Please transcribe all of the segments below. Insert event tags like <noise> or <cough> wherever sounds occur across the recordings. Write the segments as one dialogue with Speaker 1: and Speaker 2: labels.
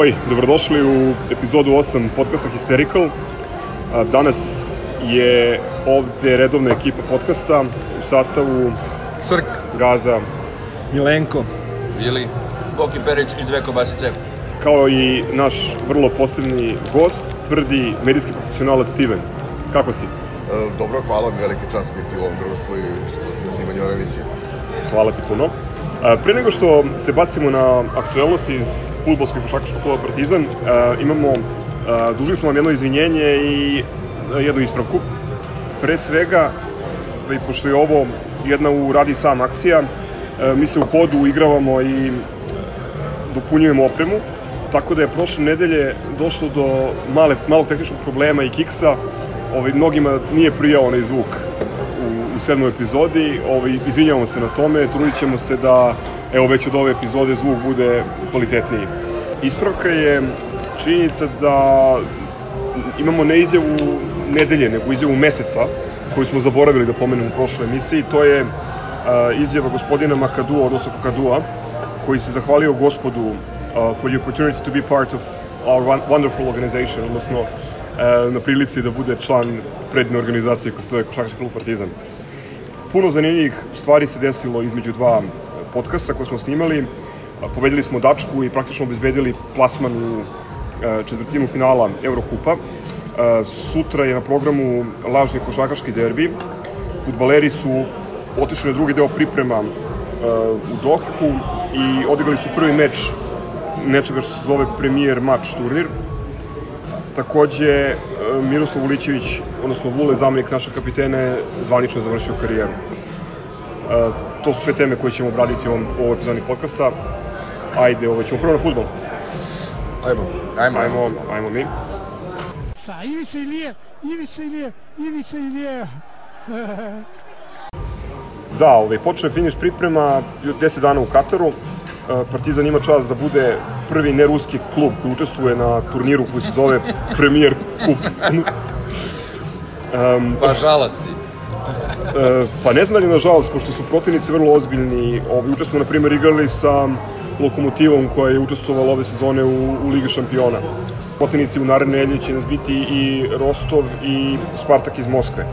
Speaker 1: Oj, dobrodošli u epizodu 8 podcasta Hysterical. Danas je ovde redovna ekipa podcasta u sastavu
Speaker 2: Crk,
Speaker 1: Gaza,
Speaker 3: Milenko,
Speaker 2: Vili, Boki Perić i dve kobasice.
Speaker 1: kao i naš vrlo posebni gost, tvrdi medijski profesionalac Steven. Kako si?
Speaker 4: E, Dobro, hvala mi, veliki čast biti u ovom društvu i što je snimanje ove emisije.
Speaker 1: Hvala ti puno. Pre nego što se bacimo na aktuelnosti iz futbolskog košarkaškog kluba Partizan, a, imamo, a, dužni smo vam jedno izvinjenje i a, jednu ispravku. Pre svega, i pošto je ovo jedna u radi sam akcija, mi se u hodu igravamo i dopunjujemo opremu, tako da je prošle nedelje došlo do male, malog tehničkog problema i kiksa, ovaj, mnogima nije prijao onaj zvuk u, sedmoj epizodi, ovaj, izvinjavamo se na tome, trudit ćemo se da evo već od ove epizode zvuk bude kvalitetniji. Ispravka je činjenica da imamo ne izjavu nedelje, nego izjavu meseca, koju smo zaboravili da pomenemo u prošloj emisiji, to je a, izjava gospodina Makadua, odnosno Kakadua, koji se zahvalio gospodu uh, for the opportunity to be part of our won- wonderful organization, odnosno na prilici da bude član predne organizacije koja se zove Košarkaški klub Partizan. Puno zanimljivih stvari se desilo između dva uh, podcasta koje smo snimali. Uh, Pobedili smo Dačku i praktično obezbedili plasman u uh, četvrtinu finala Eurokupa. Sutra je na programu lažni košarkaški derbi. Futbaleri su otišli na drugi deo priprema u Dohu i odigrali su prvi meč nečega što se zove premier mač turnir. Takođe, uh, Miroslav Ulićević, odnosno Vule, zamenik našeg kapitena, je zvanično završio karijeru. Uh, to su sve teme koje ćemo obraditi u ovom, u ovoj epizodi podcasta. Ajde, ovo ćemo prvo na futbol.
Speaker 4: Ajmo.
Speaker 2: Ajmo,
Speaker 1: Ajmo, ajmo mi.
Speaker 5: Sa Ivica Ilije, Ivica Ilije, Ivica Ilije. <laughs>
Speaker 1: Da, ovaj, počeo je finiš priprema 10 dana u Kataru. E, Partizan ima čast da bude prvi neruski klub koji učestvuje na turniru koji se zove Premier Kup. um,
Speaker 2: Pa žalasti.
Speaker 1: e, pa ne znam da li je nažalost, pošto su protivnici vrlo ozbiljni, ovaj, juče smo na primjer igrali sa Lokomotivom koja je učestvovala ove sezone u, u Ligi šampiona. Protivnici u naredne nedelje će nas biti i Rostov i Spartak iz Moskve.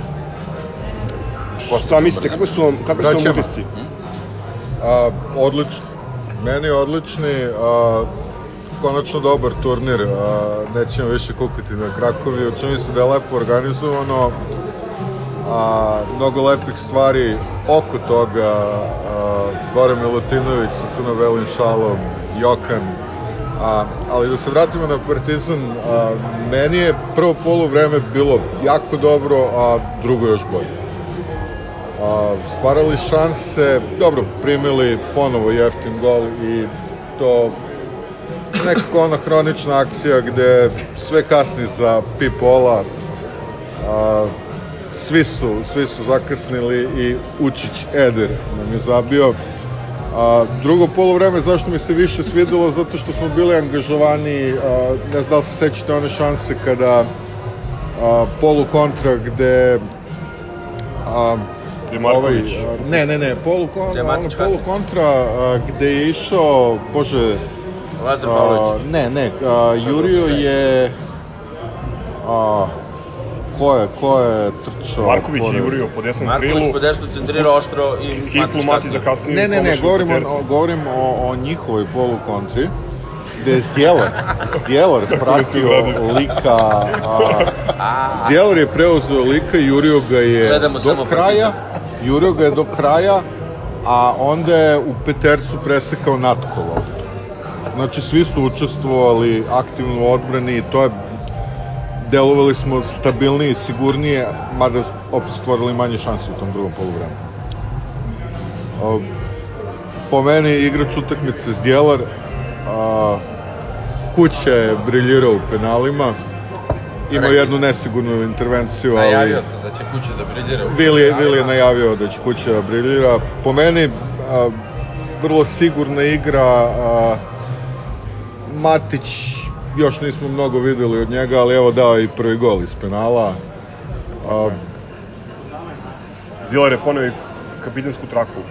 Speaker 1: Šta mislite, kakve su vam, kakve su vam utisci?
Speaker 4: A, odlično. Meni odlični, a, konačno dobar turnir, a, nećemo više kukati na Krakovi, učini se da je lepo organizovano, a, mnogo lepih stvari oko toga, a, Milutinović sa crno-belim šalom, Jokan, A, ali da se vratimo na Partizan, a, meni je prvo poluvreme bilo jako dobro, a drugo još bolje. A, stvarali šanse, dobro, primili ponovo jeftin gol i to nekako ona hronična akcija gde sve kasni za Pipola, a, svi su, svi su zakasnili i Učić Eder nam je zabio. A, drugo polovreme zašto mi se više svidelo zato što smo bili angažovani, a, ne znam da se sećate one šanse kada a, polu kontra gde a, a, ne, ne, ne, polu, kon, ono, polu kontra a, gde je išao, bože,
Speaker 2: Lazar
Speaker 4: a,
Speaker 2: Pavlović.
Speaker 4: ne, ne, a, Jurio je a, ko je, ko je trčao?
Speaker 1: Marković je jurio po desnom
Speaker 2: Marković
Speaker 1: krilu,
Speaker 2: po desnu centrirao oštro i
Speaker 1: Hitlu Mati zakasnio.
Speaker 4: Ne, ne, ne,
Speaker 1: promašio
Speaker 4: govorim, o, govorim o, o njihovoj polukontri, gde je Zdjelar, Zdjelar <laughs> pratio lika, a, <laughs> Zdjelar je preuzeo lika, jurio ga je
Speaker 2: Gledamo
Speaker 4: do kraja, jurio ga je do kraja, a onda je u petercu presekao natko loptu. Znači, svi su učestvovali aktivno u odbrani i to je delovali smo stabilnije i sigurnije, mada opet stvorili manje šanse u tom drugom poluvremenu. O, po meni igrač utakmice Zdjelar, a, Kuća je briljirao u penalima, imao jednu nesigurnu intervenciju, ali...
Speaker 2: Najavio sam da će kuće da briljira. u
Speaker 4: Vili je,
Speaker 2: finalima.
Speaker 4: Vili je najavio da će kuća da briljira. Po meni, a, vrlo sigurna igra, a, Matić, još nismo mnogo videli od njega, ali evo dao je i prvi gol iz penala. A,
Speaker 1: Zilar je poneo i kapitensku traku.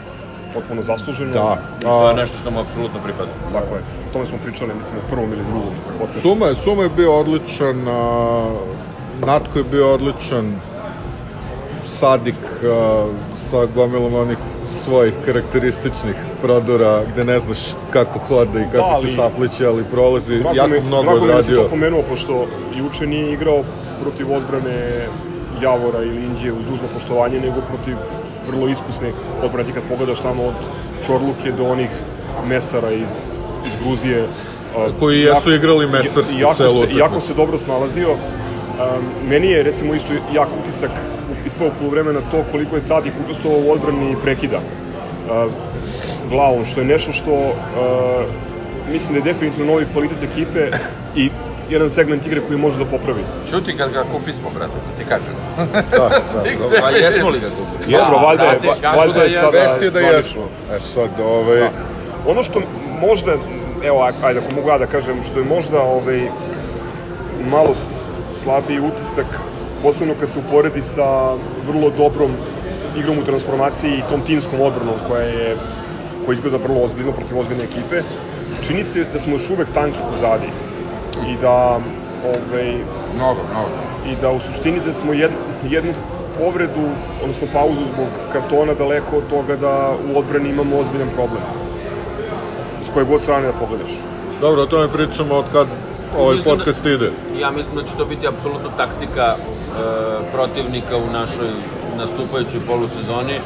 Speaker 1: potpuno zasluženo.
Speaker 4: Da.
Speaker 2: I to je
Speaker 4: A,
Speaker 2: nešto što mu apsolutno pripada.
Speaker 1: Tako je. O tome smo pričali, mislim, u prvom ili drugom podcastu.
Speaker 4: Suma, je- Suma je bio odličan, a, Natko je bio odličan, Sadik a, sa gomilom onih svojih karakterističnih prodora gde ne znaš kako hode i kako
Speaker 1: Da, ali-
Speaker 4: se sapliće, ali prolazi
Speaker 1: Drago
Speaker 4: jako
Speaker 1: mi,
Speaker 4: mnogo
Speaker 1: drago mi je da si
Speaker 4: odradio.
Speaker 1: to pomenuo, pošto juče nije igrao protiv odbrane Javora ili Indije uz dužno poštovanje, nego protiv vrlo iskusne odbrane. Ti kad pogledaš tamo od Čorluke do onih mesara iz, iz Gruzije,
Speaker 4: Koji jesu igrali mesarski
Speaker 1: i jako
Speaker 4: celu
Speaker 1: se,
Speaker 4: utakmicu.
Speaker 1: jako se dobro snalazio. Um, meni je recimo isto jak utisak ispao polovremena to koliko je Sadik učestvovao u odbrani prekida uh, glavom, što je nešto što uh, mislim da je definitivno novi kvalitet ekipe i jedan segment igre koji može da popravi.
Speaker 3: Čuti kad ga kupismo, brate, da ti kažem.
Speaker 4: Da, da, <laughs> da.
Speaker 2: Pa jesmo li ga kupili?
Speaker 1: Dobro, valjda je, valjda
Speaker 3: da
Speaker 1: je sada
Speaker 4: Vest je da jesmo. E sad, ovaj...
Speaker 1: Da. Ono što možda, evo, aj- ajde, ako mogu ja da kažem, što je možda ovaj, malo slabiji utisak, posebno kad se uporedi sa vrlo dobrom igrom u transformaciji i tom timskom odbranom koja je koja izgleda vrlo ozbiljno protiv ozbiljne ekipe, čini se da smo još uvek tanki pozadi i da ovaj,
Speaker 3: Mnogo, mnogo.
Speaker 1: i da u suštini da smo jed, jednu povredu, odnosno pauzu zbog kartona daleko od toga da u odbrani imamo ozbiljan problem. S koje god strane da pogledaš.
Speaker 4: Dobro, o tome pričamo od kad ovaj
Speaker 2: da-
Speaker 4: podcast ide.
Speaker 2: Ja mislim da će to biti apsolutno taktika e, protivnika u našoj nastupajućoj polusezoni.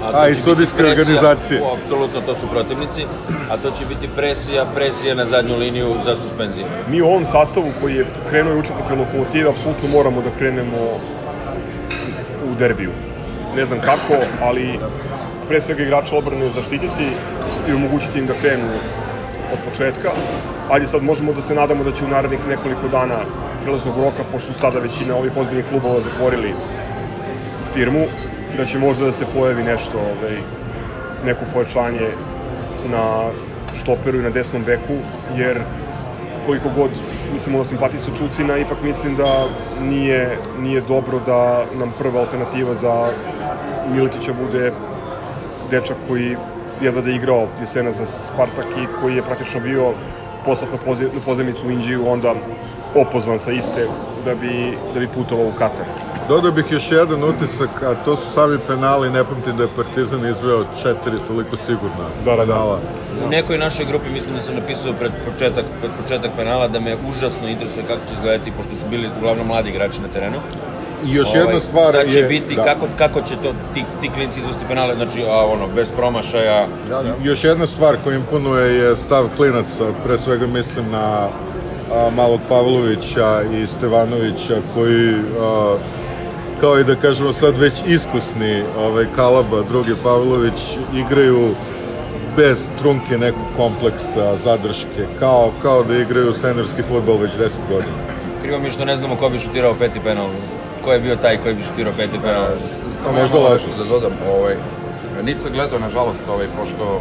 Speaker 2: to
Speaker 4: A, i sudijske
Speaker 2: presija-
Speaker 4: organizacije.
Speaker 2: O, apsolutno, to su protivnici. A to će biti presija, presija na zadnju liniju za suspenzije.
Speaker 1: Mi u ovom sastavu koji je krenuo juče protiv lokomotive, apsolutno moramo da krenemo u derbiju. Ne znam kako, ali pre svega igrača odbrane zaštititi i omogućiti im da krenu od početka. Ajde sad možemo da se nadamo da će u narednih nekoliko dana prelaznog roka, pošto su sada većina ovih ozbiljnih klubova zatvorili firmu, da će možda da se pojavi nešto, ovaj, neko pojačanje na štoperu i na desnom beku, jer koliko god mislimo da simpatisa Cucina, ipak mislim da nije, nije dobro da nam prva alternativa za Miletića bude dečak koji jedva da je igrao jesena za Spartak i koji je praktično bio poslat na, poziv, na pozemicu u Indiju, onda opozvan sa iste da bi, da bi putovao u Katar.
Speaker 4: Dodao bih još jedan utisak, a to su sami penali, ne pamtim da je Partizan izveo četiri toliko sigurna
Speaker 1: Da, da, da.
Speaker 4: penala.
Speaker 2: U nekoj našoj grupi mislim da sam napisao pred početak, pred početak penala da me užasno interesuje kako će izgledati, pošto su bili uglavnom mladi igrači na terenu.
Speaker 4: I još
Speaker 2: Ovaj,
Speaker 4: jedna stvar
Speaker 2: da će
Speaker 4: je...
Speaker 2: biti, kako, kako će to ti, ti klinci izvesti penale, znači a, ono, bez promašaja.
Speaker 4: Da, da. Još jedna stvar koja imponuje je stav klinaca, pre svega mislim na a, malog Pavlovića i Stevanovića koji a, kao i da kažemo sad već iskusni ovaj, Kalaba, drugi Pavlović igraju bez trunke nekog kompleksa, zadrške, kao, kao da igraju senerski futbol već 10 godina.
Speaker 2: Krivo mi je što ne znamo ko bi šutirao peti penal. Ko je bio taj koji bi šutirao peti penal?
Speaker 3: E, Samo
Speaker 4: možda
Speaker 3: nešto da dodam, ovaj, nisam gledao nažalost ovaj, pošto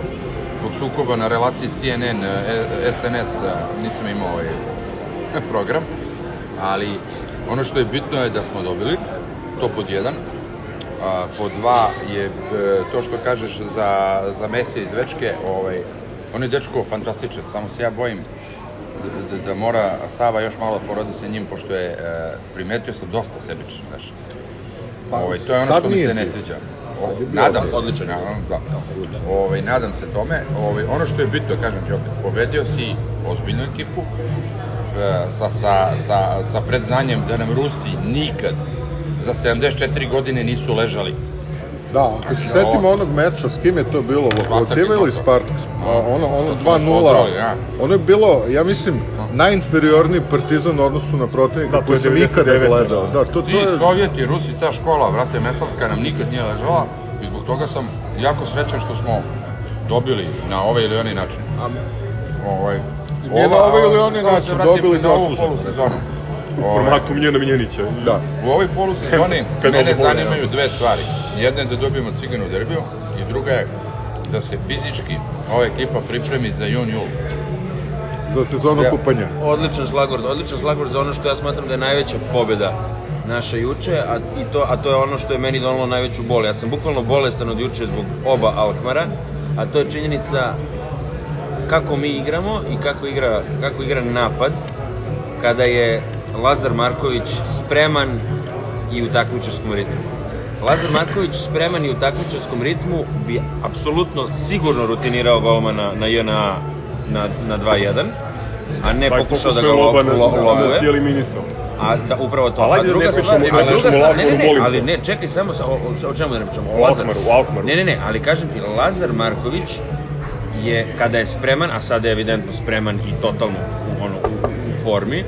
Speaker 3: zbog sukoba na relaciji CNN, e, SNS, nisam imao ovaj <laughs> program, ali ono što je bitno je da smo dobili, to pod jedan, a, pod dva je e, to što kažeš za, za Mesija iz Večke, ovaj, on je dečko fantastičan, samo se ja bojim da, da, da mora Sava još malo porodi sa njim, pošto je, e, primetio sam dosta sebičan, znaš.
Speaker 4: Pa,
Speaker 3: ovaj, to je ono što mi se ne sviđa. O, nadam
Speaker 4: odličan.
Speaker 3: se.
Speaker 2: Odličan je.
Speaker 3: Ja, da. Ovaj, nadam se tome. Ovaj, ono što je bitno, kažem ti opet, pobedio si ozbiljnu ekipu, e, sa, sa, sa, sa predznanjem da nam Rusi nikad za 74 godine nisu ležali.
Speaker 4: Da, ako se
Speaker 3: Znači,
Speaker 4: setimo
Speaker 3: ovo-
Speaker 4: onog meča, s kim je to bilo? Lokomotiva ili. Spartak? Ono, ono
Speaker 3: To smo
Speaker 4: 2-0.
Speaker 3: odrali, ja.
Speaker 4: Ono je bilo, ja mislim, najinferiorniji partizan u odnosu na protivnika
Speaker 1: Da, to
Speaker 4: koji
Speaker 1: je
Speaker 4: sam ikada
Speaker 1: 99,
Speaker 4: gledao.
Speaker 1: da.
Speaker 4: Da, to, to
Speaker 3: Ti
Speaker 4: je...
Speaker 3: Sovjeti, Rusi, ta škola, vrate, Mesalska nam nikad nije ležala i zbog toga sam jako srećan što smo dobili na ovaj ili onaj način. Ovaj,
Speaker 4: na ovaj ili onaj način, dobili
Speaker 3: na ovu
Speaker 4: zasluženo.
Speaker 1: U
Speaker 3: Ovaj,
Speaker 1: formatu Miljana Minjanića.
Speaker 4: Da.
Speaker 3: U ovoj polusezoni mene zanimaju dve stvari. Jedna je da dobijemo ciganu derbiju i druga je da se fizički ova ekipa pripremi za jun jul.
Speaker 4: za sezonu
Speaker 2: Sve-
Speaker 4: kupanja.
Speaker 2: Odličan šlagvord, odličan šlagvord za ono što ja smatram da je najveća pobeda naša juče, a, i to, a to je ono što je meni donalo najveću bol. Ja sam bukvalno bolestan od juče zbog oba Alkmara, a to je činjenica kako mi igramo i kako igra, kako igra napad kada je Lazar Marković spreman i u takmičarskom ritmu. Lazar Marković spreman i u takmičarskom ritmu bi apsolutno sigurno rutinirao golmana na JNA na, na 2-1, a ne
Speaker 1: Taj
Speaker 2: pokušao da ga
Speaker 1: je loba na,
Speaker 2: lo,
Speaker 1: si eliminisao.
Speaker 2: A da, upravo to.
Speaker 1: Ali
Speaker 2: A
Speaker 1: ajde da
Speaker 2: druga
Speaker 1: ne
Speaker 2: stvar, a
Speaker 1: da
Speaker 2: druga stvar, ne, ne, ne, ali ne, čekaj samo, sa- o, o, čemu da ne pričamo? O Lazaru.
Speaker 1: Alkmaru, Alkmaru.
Speaker 2: Ne, ne, ne, ali kažem ti, Lazar Marković je, kada je spreman, a sada je evidentno spreman i totalno u, ono, u, u formi,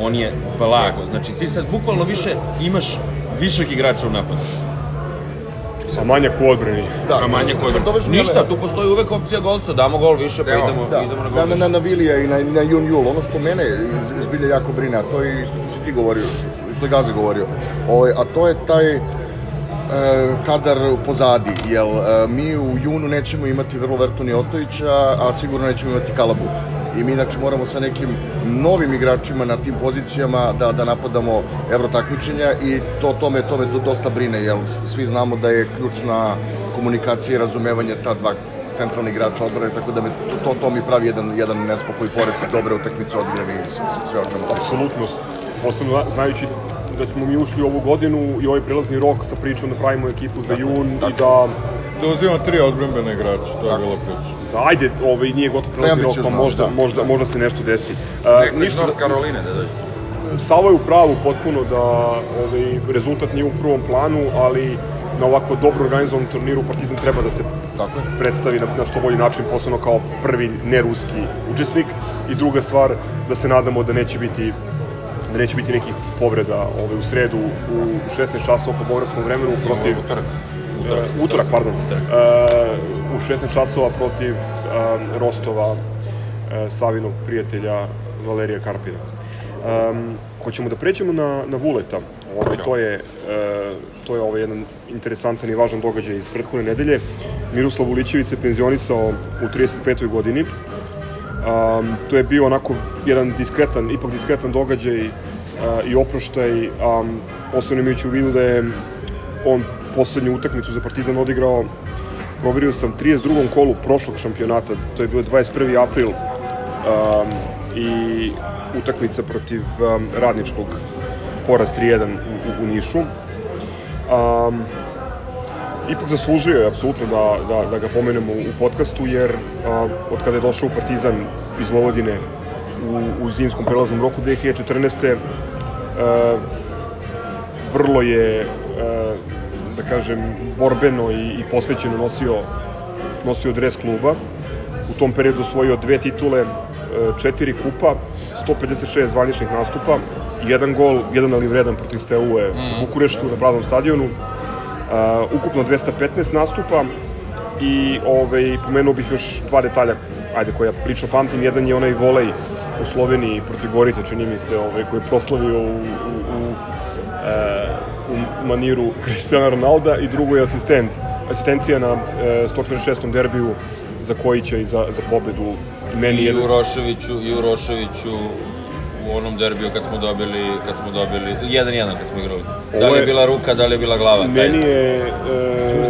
Speaker 2: on je blago. Znači, ti sad bukvalno više imaš višak igrača u napadu.
Speaker 1: A manjak u odbrani.
Speaker 6: Da,
Speaker 2: a manje kod...
Speaker 6: dovežu me-
Speaker 2: Ništa, tu postoji uvek opcija golca, damo gol više, pa
Speaker 3: Evo,
Speaker 2: idemo,
Speaker 6: Da,
Speaker 2: idemo na gol
Speaker 6: na, na, na Vilija i na, na Jun Jul, ono što mene iz- zbilja jako brine, a to je isto što si ti govorio, što, je Gazi govorio, ovaj, a to je taj kadar pozadi, jel e, mi u junu nećemo imati vrlo verto ni Ostojića, a sigurno nećemo imati Kalabu. I mi znači moramo sa nekim novim igračima na tim pozicijama da, da napadamo evro takmičenja i to, to, me, to dosta brine, jel svi znamo da je ključna komunikacija i razumevanje ta dva centralni igrač odbrane, tako da me, to, to, to mi pravi jedan, jedan nespokoj pored dobre utakmice odigrane i sve o čemu.
Speaker 1: Apsolutno. Posebno zna- znajući da smo mi ušli u ovu godinu i ovaj prelazni rok sa pričom da pravimo ekipu za jun i da
Speaker 4: Da uzimamo tri odbrambene igrača, to je
Speaker 6: Tako.
Speaker 4: bila priča.
Speaker 1: da, ajde, ovaj, nije gotov prelazni rok, pa možda,
Speaker 6: da.
Speaker 1: možda, možda se nešto desi.
Speaker 3: Neko iz
Speaker 1: ništa,
Speaker 3: North Caroline da dođe.
Speaker 1: Savo je u pravu potpuno da ovaj, rezultat nije u prvom planu, ali na ovako dobro organizovanom turniru Partizan treba da se
Speaker 6: Tako je.
Speaker 1: predstavi na, na što bolji način, posebno kao prvi neruski učesnik. I druga stvar, da se nadamo da neće biti da neće biti nekih povreda ovaj, u sredu u 16 časova po beogradskom vremenu protiv
Speaker 3: Utorak.
Speaker 1: utorak, utorak pardon, uh, u 16 časova protiv um, Rostova, uh, Savinog prijatelja Valerija Karpina. Um, hoćemo da pređemo na, na Vuleta. Ovaj, to je, uh, to je ovaj jedan interesantan i važan događaj iz prethodne nedelje. Miroslav Ulićević se penzionisao u 35. godini. Um, to je bio onako jedan diskretan, ipak diskretan događaj uh, i oproštaj, um, posebno imajući u vidu da je on poslednju utakmicu za Partizan odigrao proverio sam 32. kolu prošlog šampionata, to je bio 21. april um, i utakmica protiv um, radničkog poraz 3-1 u, u, u Nišu. Um, ipak zaslužio je apsolutno da, da, da ga pomenemo u podcastu, jer a, od kada je došao u Partizan iz Vojvodine u, u zimskom prelaznom roku 2014. A, vrlo je, a, da kažem, borbeno i, i posvećeno nosio, nosio dres kluba. U tom periodu osvojio dve titule, četiri kupa, 156 zvaničnih nastupa, jedan gol, jedan ali vredan protiv Steaue u Bukureštu na praznom stadionu, uh, ukupno 215 nastupa i ovaj, pomenuo bih još dva detalja ajde, koja lično pamtim. Jedan je onaj volej u Sloveniji protiv Gorice, čini mi se, ovaj, koji je proslavio u, u, u, e, u maniru <laughs> Cristiano Ronalda i drugo je asistent, asistencija na e, 146. derbiju za Kojića i za, za pobedu. Meni
Speaker 2: I
Speaker 1: je
Speaker 2: Uroševiću, i Uroševiću u onom derbiju kad smo dobili, kad smo dobili, 1-1 kad smo igrali. Da li je bila ruka, da li je bila glava?
Speaker 1: Meni je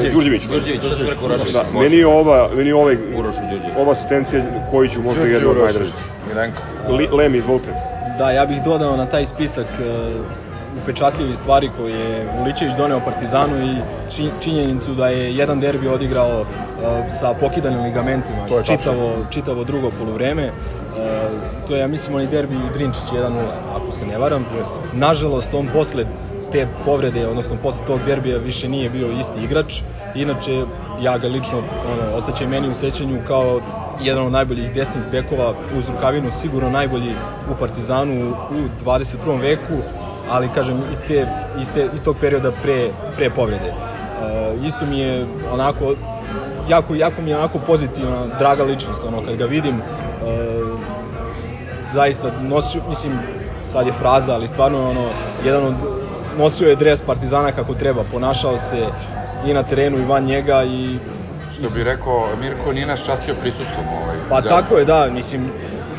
Speaker 1: e, Đurđević.
Speaker 2: Đurđević, što sam rekao Urošević?
Speaker 1: Da,
Speaker 2: Može.
Speaker 1: meni je ova, meni je ovaj, ova asistencija Kojiću možda
Speaker 4: Đurđe
Speaker 1: jedna od najdražih.
Speaker 3: Milenko.
Speaker 1: Li, Lemi, izvolite.
Speaker 7: Da, ja bih dodao na taj spisak e, upečatljivih stvari koje je Uličević doneo Partizanu i či, činjenicu da je jedan derbi odigrao e, sa pokidanim ligamentima
Speaker 1: To je tačno.
Speaker 7: čitavo, čitavo drugo polovreme. E, to je, ja mislim, onaj derbi Drinčić 1-0, ako se ne varam. Nažalost, on posle te povrede, odnosno posle tog derbija više nije bio isti igrač. Inače, ja ga lično, ono, ostaće meni u sećanju kao jedan od najboljih desnih bekova uz Rukavinu, sigurno najbolji u Partizanu u 21. veku, ali kažem iz, te, iz, te, iz tog perioda pre, pre povrede. Uh, isto mi je onako, jako, jako mi je onako pozitivna, draga ličnost, ono, kad ga vidim, uh, zaista nosio, mislim, sad je fraza, ali stvarno je ono, jedan od, nosio je dres Partizana kako treba, ponašao se i na terenu i van njega i
Speaker 3: Što bi rekao, Mirko nije nas častio prisustvom. Ovaj,
Speaker 7: Pa
Speaker 3: da.
Speaker 7: tako je, da, mislim,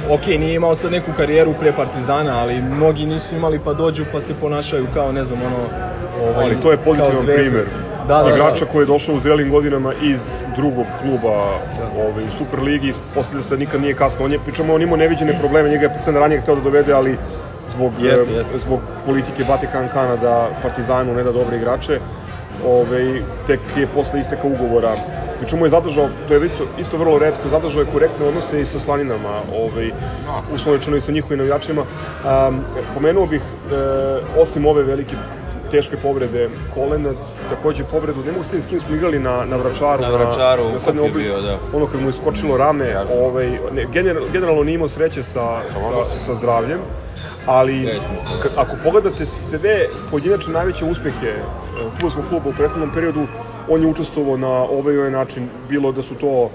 Speaker 7: ok, nije imao sad neku karijeru pre Partizana, ali mnogi nisu imali pa dođu pa se ponašaju kao, ne znam, ono... Ovaj,
Speaker 1: Ali to je pozitivan primer.
Speaker 7: Da, da,
Speaker 1: Igrača
Speaker 7: da.
Speaker 1: koji je došao u zrelim godinama iz drugog kluba ovaj, u Superligi, postavlja se da nikad nije kasno. On je, pričamo, on imao neviđene probleme, njega je Partizan ranije hteo da dovede, ali zbog,
Speaker 7: Jeste, jeste.
Speaker 1: zbog politike Bate Kankana da Partizanu ne da dobre igrače, ovaj, tek je posle isteka ugovora Pričemu je zadržao, to je isto, isto vrlo redko, zadržao je korektne odnose i sa slaninama, ovaj, uslovno i sa njihovim navijačima. Um, pomenuo bih, e, osim ove velike teške povrede kolena, takođe povredu, ne mogu se s kim smo igrali na, na Vračaru.
Speaker 2: Na Vračaru,
Speaker 1: na, Stadionu Obrić,
Speaker 2: bio, da.
Speaker 1: Ono kad mu je skočilo rame,
Speaker 3: Jasno.
Speaker 1: ovaj, ne, general, generalno nije imao sreće sa, sa, sa zdravljem, ali ako pogledate sve pojedinačne najveće uspehe e, futbolskog kluba u prethodnom periodu, on je učestvovao na ovaj ovaj način, bilo da su to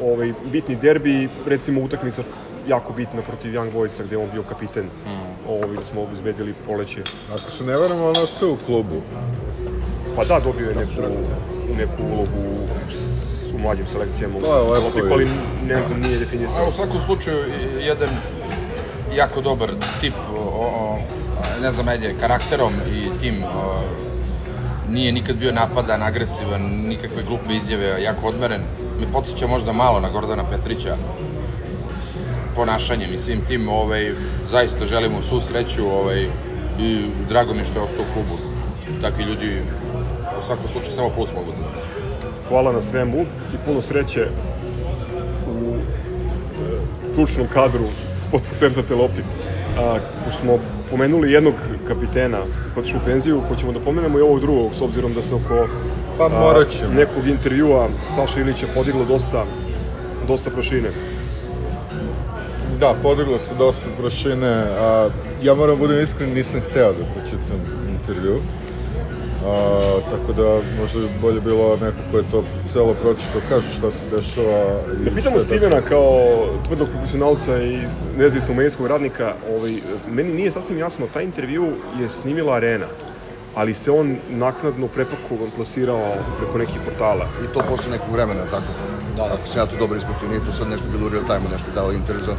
Speaker 1: ovaj, bitni derbi, recimo utakmica jako bitna protiv Young Boysa gde je on bio kapiten,
Speaker 3: Mm.
Speaker 1: ovaj, da smo obezbedili poleće.
Speaker 4: Ako se ne varam, on ostaje u klubu.
Speaker 1: Pa da, dobio je neku, neku ulogu u mlađim selekcijama.
Speaker 4: To je lepo i-
Speaker 1: ali ne znam, nije
Speaker 3: A
Speaker 1: definisano.
Speaker 3: u svakom slučaju, jedan jako dobar tip, o, o, ne znam, ajde, karakterom i tim, o, nije nikad bio napadan, agresivan, nikakve glupe izjave, jako odmeren. Me podsjeća možda malo na Gordana Petrića, ponašanjem i svim tim, ovaj, zaista želimo svu sreću ovaj, i drago mi što je ostao u klubu. Takvi ljudi, u svakom slučaju, samo plus mogu da.
Speaker 1: Hvala na svemu i puno sreće u e, stručnom kadru sportskog centra Teloptik. A, pošto smo pomenuli jednog kapitena koji je otišao u penziju, hoćemo da pomenemo i ovog drugog, s obzirom da se oko
Speaker 4: Pa
Speaker 1: a, nekog intervjua Saša Ilića podiglo dosta, dosta prašine.
Speaker 4: Da, podiglo se dosta prašine, a ja moram da budem iskren, nisam hteo da pročitam intervju. A, tako da možda bi bolje bilo neko ko je to celo pročitao, kaže šta se dešava. i
Speaker 1: Da pitamo Stevena
Speaker 4: tačno.
Speaker 1: kao tvrdog profesionalca i nezavisnog medijskog radnika, ovaj, meni nije sasvim jasno, taj intervju je snimila Arena, ali se on naknadno prepakovan plasirao preko nekih portala.
Speaker 6: I to posle nekog vremena, tako?
Speaker 7: Da, da.
Speaker 6: Ako sam ja to dobro ispratio, nije to sad nešto bilo u real time, nešto dao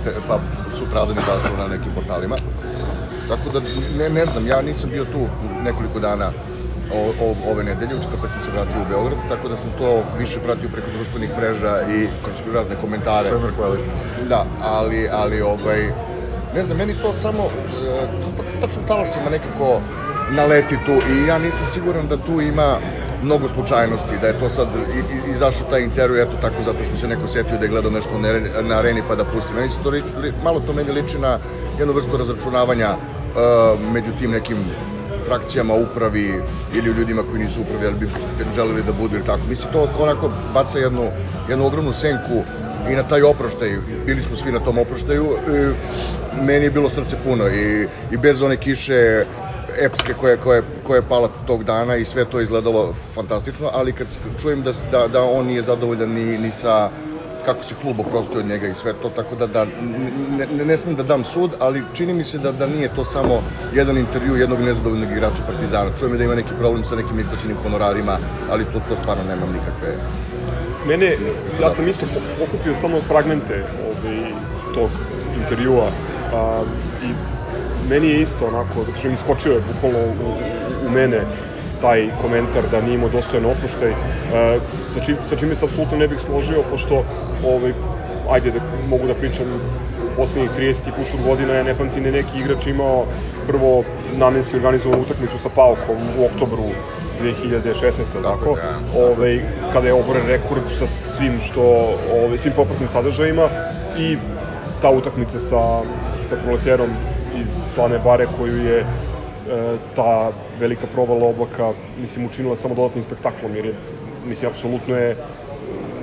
Speaker 6: te, pa sutradan je zašao na nekim portalima. Tako da, ne, ne znam, ja nisam bio tu nekoliko dana o, o, ove nedelje, u četvrtak sam se vratio u Beograd, tako da sam to više pratio preko društvenih mreža i kroz razne komentare.
Speaker 4: Svemir Kvalis.
Speaker 6: Da, ali, ali ovaj, ne znam, meni to samo, e, tačno talasima nekako naleti tu i ja nisam siguran da tu ima mnogo slučajnosti, da je to sad izašao taj intervju, eto tako zato što se neko setio da je gledao nešto na, areni- pa da pusti. Meni se to liči, li- malo to meni liči na jednu vrstu razračunavanja uh, među tim nekim frakcijama upravi ili u ljudima koji nisu upravi, ali bi želeli da budu ili tako. Mislim, to onako baca jednu, jednu ogromnu senku i na taj oproštaj, bili smo svi na tom oproštaju, meni je bilo srce puno i, i bez one kiše epske koje, koje, koje je pala tog dana i sve to izgledalo fantastično, ali kad čujem da, da, da on nije zadovoljan ni, ni sa kako se klub oprostio od njega i sve to, tako da, da ne, ne, ne smem da dam sud, ali čini mi se da, da nije to samo jedan intervju jednog nezadovoljnog igrača Partizana. Čujem da ima neki problem sa nekim isplaćenim honorarima, ali to, to stvarno nemam nikakve...
Speaker 1: Mene, ja sam isto po- okupio samo fragmente ovaj, tog intervjua a, i meni je isto onako, mi iskočio je bukvalno u, u, u mene taj komentar da nije imao dostojan oproštaj, a, sa, čim, sa čime se apsolutno ne bih složio, pošto, ovaj, ajde da mogu da pričam, poslednjih 30 i kusur godina je ne pamtim da neki igrač imao prvo namenski organizovanu utakmicu sa Paukom u oktobru 2016. Tako, tako
Speaker 3: da.
Speaker 1: ovaj, kada je oboren rekord sa svim što, ovaj, svim popratnim sadržajima i ta utakmica sa, sa proleterom iz Slane Bare koju je e, ta velika provala oblaka mislim učinila samo dodatnim spektaklom jer je mislim apsolutno je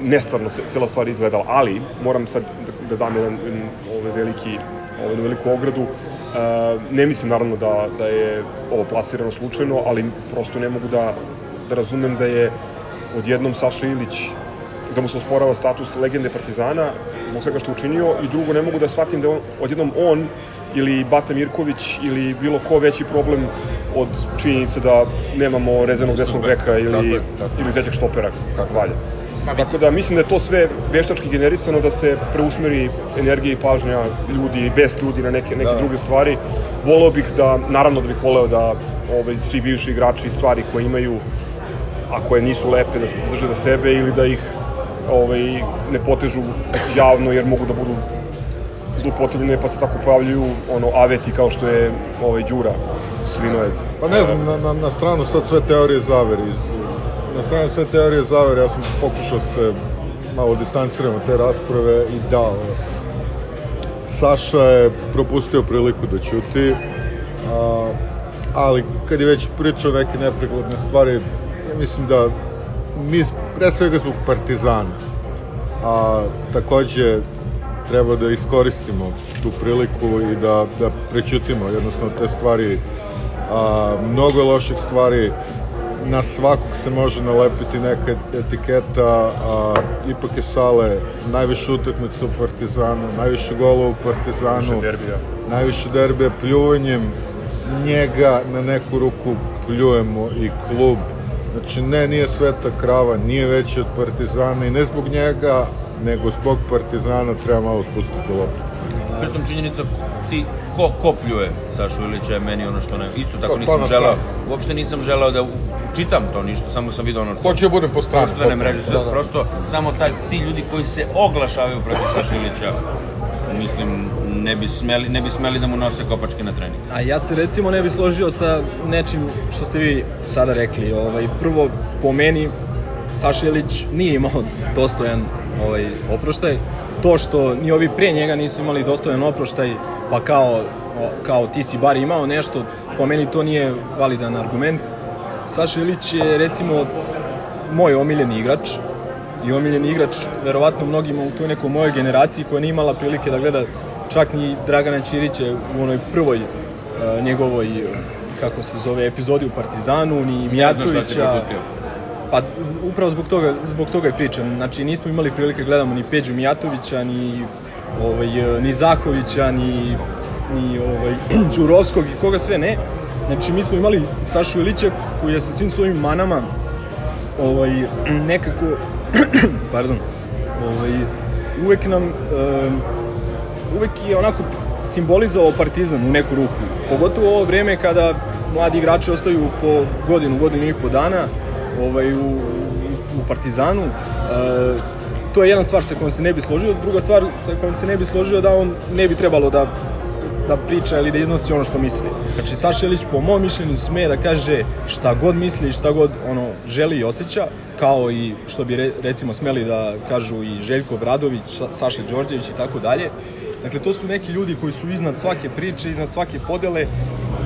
Speaker 1: nestvarno ce- cela stvar izgledala, ali moram sad da, da dam jedan, ovaj veliki ovaj, veliku ogradu. E, ne mislim naravno da, da je ovo plasirano slučajno, ali prosto ne mogu da, da razumem da je odjednom Saša Ilić da mu se osporava status legende Partizana zbog svega što učinio i drugo ne mogu da shvatim da on, odjednom on ili Bata Mirković ili bilo ko veći problem od činjenice da nemamo rezervnog desnog beka ili,
Speaker 6: Tako je, tako je.
Speaker 1: ili trećeg štopera kako valja. Tako da mislim da je to sve veštački generisano da se preusmeri energija i pažnja ljudi i best ljudi na neke, neke
Speaker 4: Da.
Speaker 1: druge stvari. Voleo bih da, naravno da bih voleo da ovaj, svi bivši igrači stvari koje imaju, a koje nisu lepe, da se drže za sebe ili da ih ovaj, ne potežu javno jer mogu da budu zlupotrebljene pa se tako pojavljuju ono aveti kao što je ovaj Đura Svinojed.
Speaker 4: Pa ne znam, na, na, na stranu sad sve teorije zavere. Na stranu sve teorije zavere, ja sam pokušao se malo distanciram od te rasprave i da, Saša je propustio priliku da ćuti, a, ali kad je već pričao neke nepregledne stvari, ja mislim da mi pre svega zbog Partizana, a takođe treba da iskoristimo tu priliku i da, da prećutimo jednostavno te stvari a, mnogo loših stvari. Na svakog se može nalepiti neka etiketa a, ipak je Sale najviše utakmica u Partizanu najviše golova u Partizanu
Speaker 1: Više derbija.
Speaker 4: najviše derbija. Pljuvanjem njega na neku ruku pljujemo i klub. Znači, ne, nije sveta krava, nije veći od Partizana i ne zbog njega, nego zbog Partizana treba malo spustiti loptu.
Speaker 2: Pritom činjenica ti ko, ko pljuje Sašu Ilića je meni ono što ne, isto tako
Speaker 4: Pa,
Speaker 2: nisam
Speaker 4: pa stranu.
Speaker 2: uopšte nisam želeo da čitam to ništa, samo sam video ono
Speaker 4: Hoću da budem po strani.
Speaker 2: društvene
Speaker 4: potpuno.
Speaker 2: mreže,
Speaker 4: Da, da.
Speaker 2: prosto samo ta, ti ljudi koji se oglašavaju protiv Saša Ilića, mislim, ne bi smeli, ne bi smeli da mu nose kopačke na trening.
Speaker 7: A ja se recimo ne bi složio sa nečim što ste vi sada rekli. Ovaj, prvo, po meni, Saša Ilić nije imao dostojan ovaj, oproštaj. To što ni ovi pre njega nisu imali dostojan oproštaj, pa kao, kao ti si bar imao nešto, po meni to nije validan argument. Saša Ilić je recimo moj omiljeni igrač i omiljeni igrač verovatno mnogima u toj nekoj mojoj generaciji koja nije imala prilike da gleda čak ni Dragana Ćirića u onoj prvoj uh, njegovoj kako se zove epizodi u Partizanu, ni Mijatovića. Pa upravo zbog toga, zbog toga je pričam. Znači nismo imali prilike da gledamo ni Peđu Mijatovića, ni ovaj, ni Zahovića, ni, ni ovaj, <clears throat> Đurovskog i koga sve ne. Znači mi smo imali Sašu Ilića koji je sa svim svojim manama ovaj, <clears throat> nekako, <clears throat> pardon, ovaj, uvek nam, um, uvek je onako simbolizovao Partizan u neku ruku. Pogotovo u ovo vreme kada mladi igrači ostaju po godinu, godinu i po dana ovaj, u, u Partizanu. E, to je jedna stvar sa kojom se ne bi složio, druga stvar sa kojom se ne bi složio da on ne bi trebalo da da priča ili da iznosi ono što misli. Znači Saša po mom mišljenju sme da kaže šta god misli šta god ono želi i osjeća, kao i što bi re, recimo smeli da kažu i Željko Bradović, Sa- Saša Đorđević i tako dalje. Dakle, to su neki ljudi koji su iznad svake priče, iznad svake podele.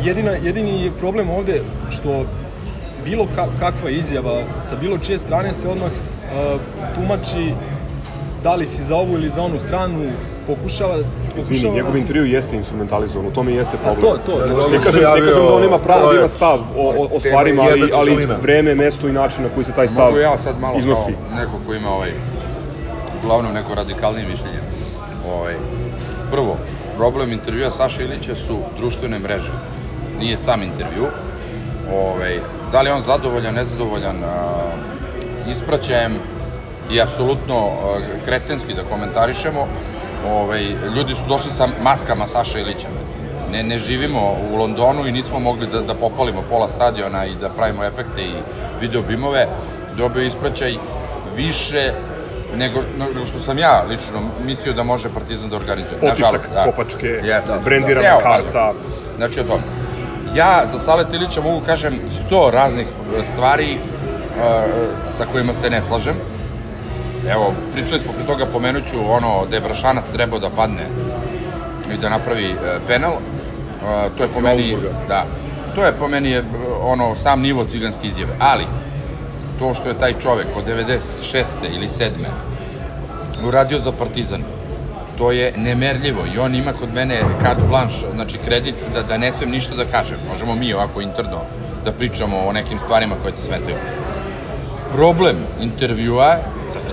Speaker 7: Jedina, jedini je problem ovde što bilo ka, kakva izjava sa bilo čije strane se odmah uh, tumači da li si za ovu ili za onu stranu, pokušava,
Speaker 1: Izvini,
Speaker 7: pokušava
Speaker 1: njegov
Speaker 7: da se-
Speaker 1: intervju jeste instrumentalizovan, u tome jeste
Speaker 7: A
Speaker 1: problem.
Speaker 7: to, to,
Speaker 4: Da,
Speaker 7: znači,
Speaker 1: Ne
Speaker 4: što
Speaker 1: kažem,
Speaker 4: je
Speaker 1: ne kažem da on ima pravo da ima stav o, o, o stvarima, ali, ali vreme, mesto i način na koji se taj stav
Speaker 3: Mogu ja sad malo
Speaker 1: iznosi.
Speaker 3: kao neko ko ima ovaj, uglavnom neko radikalnije mišljenje. Ovaj, prvo, problem intervjua Saša Ilića su društvene mreže. Nije sam intervju. Ovaj, da li je on zadovoljan, nezadovoljan, a, ispraćajem i apsolutno kretenski da komentarišemo. Ovaj, ljudi su došli sa maskama Saša Ilića. Ne, ne živimo u Londonu i nismo mogli da, da popalimo pola stadiona i da pravimo efekte i video bimove. Dobio ispraćaj više nego, nego što sam ja lično mislio da može Partizan da organizuje.
Speaker 1: Potisak,
Speaker 3: Nažalost,
Speaker 1: kopačke,
Speaker 3: Jeste.
Speaker 1: brendirana
Speaker 3: Ceo
Speaker 1: karta.
Speaker 3: Znači o tome. Ja za Sale Tilića mogu kažem sto raznih stvari e, sa kojima se ne slažem. Evo, pričali smo pre toga, pomenuću ono da je Brašanac trebao da padne i da napravi e, penal. E, to je po meni, da, to je po meni ono sam nivo ciganske izjave. Ali, to što je taj čovek od 96. ili 7. uradio za Partizan, to je nemerljivo i on ima kod mene carte blanche, znači kredit da, da ne smem ništa da kažem. Možemo mi ovako interno da pričamo o nekim stvarima koje te smetaju. Problem intervjua,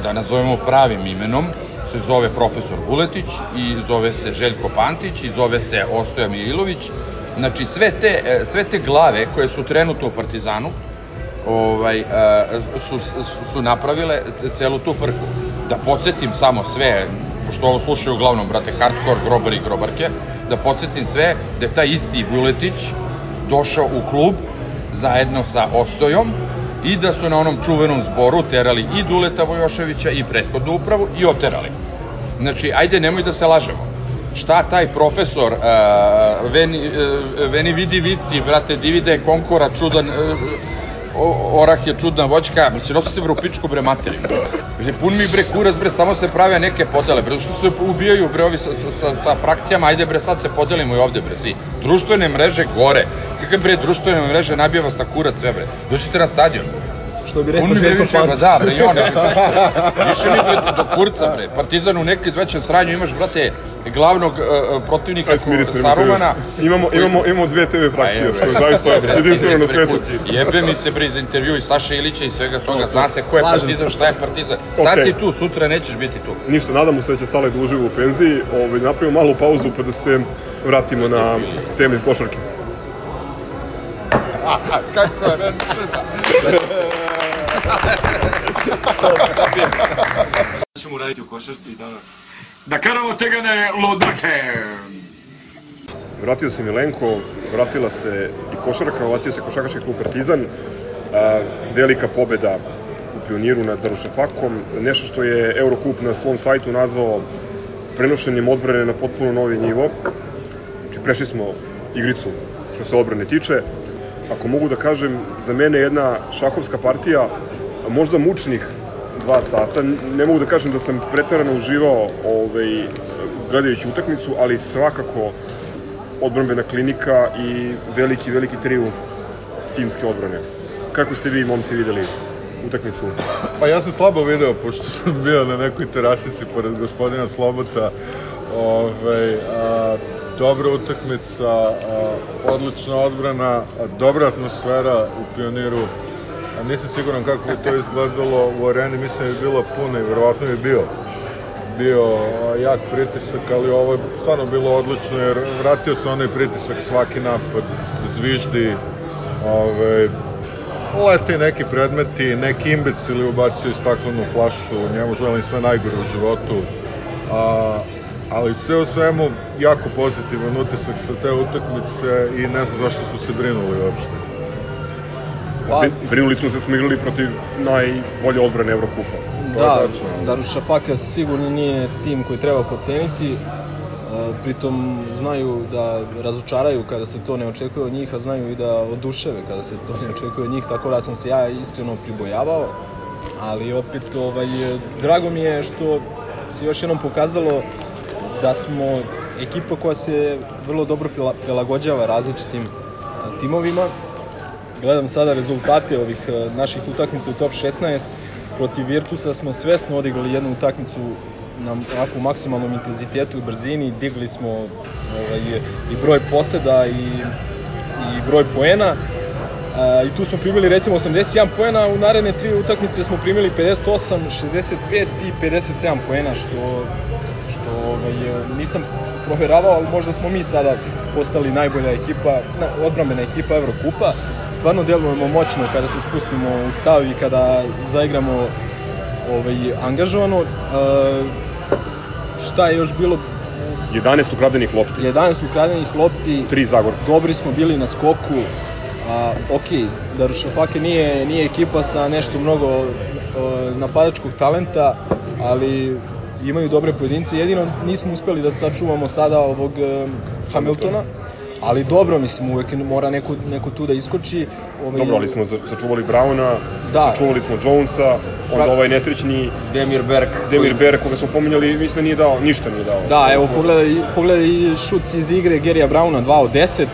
Speaker 3: da nazovemo pravim imenom, se zove profesor Vuletić i zove se Željko Pantić i zove se Ostoja Mililović. Znači sve te, e, sve te glave koje su trenutno u Partizanu, ovaj, uh, su, su, napravile celu tu frku. Da podsjetim samo sve, pošto ovo slušaju uglavnom, brate, hardcore, grobari i grobarke, da podsjetim sve da je taj isti Vuletić došao u klub zajedno sa Ostojom i da su na onom čuvenom zboru terali i Duleta Vojoševića i prethodnu upravu i oterali. Znači, ajde, nemoj da se lažemo. Šta taj profesor uh, Veni, uh, Veni vidi vici, brate, divide konkora, čudan, uh, orah je čudna voćka, mislim, nosi se bre u pičku bre materiju. Bre, pun mi bre kurac bre, samo se prave neke podele, bre, što se ubijaju bre ovi sa, sa, sa, sa frakcijama, ajde bre sad se podelimo i ovde bre svi. Društvene mreže gore, kakve bre društvene mreže nabija vas sa kurac sve bre, dođite na stadion.
Speaker 7: Što bi rekao Željko <laughs>
Speaker 3: više,
Speaker 7: Pantić.
Speaker 3: da, bre, i on, više mi bre do kurca, bre. Partizan u nekoj većem sranju imaš, brate, glavnog uh, protivnika
Speaker 1: Aj, smiri se,
Speaker 3: Sarumana.
Speaker 1: Imamo, imamo, imamo dve TV frakcije, što je zaista jedinstveno na svetu.
Speaker 3: Jebe mi se bre za intervju i Saša Ilića i svega toga, zna se ko je
Speaker 7: Slažem
Speaker 3: partizan, šta je partizan. Sad
Speaker 1: Okej.
Speaker 3: si tu, sutra nećeš biti tu.
Speaker 1: Ništa, nadamo se da će Sale da uživa u penziji. Ovaj, napravimo malu pauzu pa da se vratimo na teme iz košarke.
Speaker 8: Ćemo raditi u košarci danas? Da karamo tegane lodake!
Speaker 1: Vratio se Milenko, vratila se i košarka, vratio se košarkaški klub Partizan. A, velika pobeda u pioniru nad Darušafakom, nešto što je Eurocup na svom sajtu nazvao prenošenjem odbrane na potpuno novi nivo. Znači, prešli smo igricu što se odbrane tiče. Ako mogu da kažem, za mene jedna šahovska partija, možda mučnih dva sata. Ne mogu da kažem da sam pretarano uživao ovaj, gledajući utakmicu, ali svakako odbranbena klinika i veliki, veliki triumf timske odbrane. Kako ste vi, momci, videli utakmicu?
Speaker 4: Pa ja sam slabo video, pošto sam bio na nekoj terasici pored gospodina Slobota. Ove, a, dobra utakmica, odlična odbrana, dobra atmosfera u pioniru. Nisam siguran kako bi to izgledalo u areni, mislim da je bilo puno i verovatno bi bio bio jak pritisak, ali ovo je stvarno bilo odlično jer vratio se onaj pritisak svaki napad, se zviždi, ove, lete neki predmeti, neki imbecili ubacio staklenu flašu, njemu želim sve najgore u životu. A, ali sve u svemu, jako pozitivan utisak sa te utakmice i ne znam zašto smo se brinuli uopšte.
Speaker 7: Pa,
Speaker 1: Bri- Brinuli smo se smo igrali protiv najbolje odbrane Evrokupa.
Speaker 4: To
Speaker 7: Da,
Speaker 4: tačno.
Speaker 7: Darušafaka sigurno nije tim koji treba poceniti. E, Pritom znaju da razočaraju kada se to ne očekuje od njih, a znaju i da oduševe kada se to ne očekuje od njih, tako da sam se ja iskreno pribojavao. Ali opet, ovaj, drago mi je što se još jednom pokazalo da smo ekipa koja se vrlo dobro prila- prilagođava različitim e, timovima. Gledam sada rezultate ovih e, naših utakmica u top 16. Protiv Virtusa smo svesno odigrali jednu utakmicu na onako maksimalnom intenzitetu i brzini, digli smo ovaj, i broj poseda i, i broj poena. A, I tu smo primili recimo 81 poena, u naredne tri utakmice smo primili 58, 65 i 57 poena, što ovaj, nisam proveravao, ali možda smo mi sada postali najbolja ekipa, na, odbrambena ekipa Evrokupa. Stvarno delujemo moćno kada se spustimo u stav i kada zaigramo ovaj, angažovano. E, šta je još bilo?
Speaker 1: 11 ukradenih lopti,
Speaker 7: 11 ukradenih lopti,
Speaker 1: 3 Zagorca.
Speaker 7: dobri smo bili na skoku. A, ok, Darušafake nije, nije ekipa sa nešto mnogo o, napadačkog talenta, ali imaju dobre pojedince. Jedino nismo uspeli da sačuvamo sada ovog e, Hamiltona, ali dobro, mislim, uvek mora neko, neko tu da iskoči. Ovaj,
Speaker 1: Dobro, ali smo sačuvali Brauna,
Speaker 7: Da.
Speaker 1: sačuvali smo Jonesa, onda
Speaker 7: Pra-
Speaker 1: ovaj nesrećni
Speaker 2: Demir Berg.
Speaker 1: Demir Ber, koga smo pominjali, mislim da nije dao, ništa nije dao.
Speaker 7: Da, evo pogledaj, pogledaj šut iz igre Gerija Brauna 2 od 10.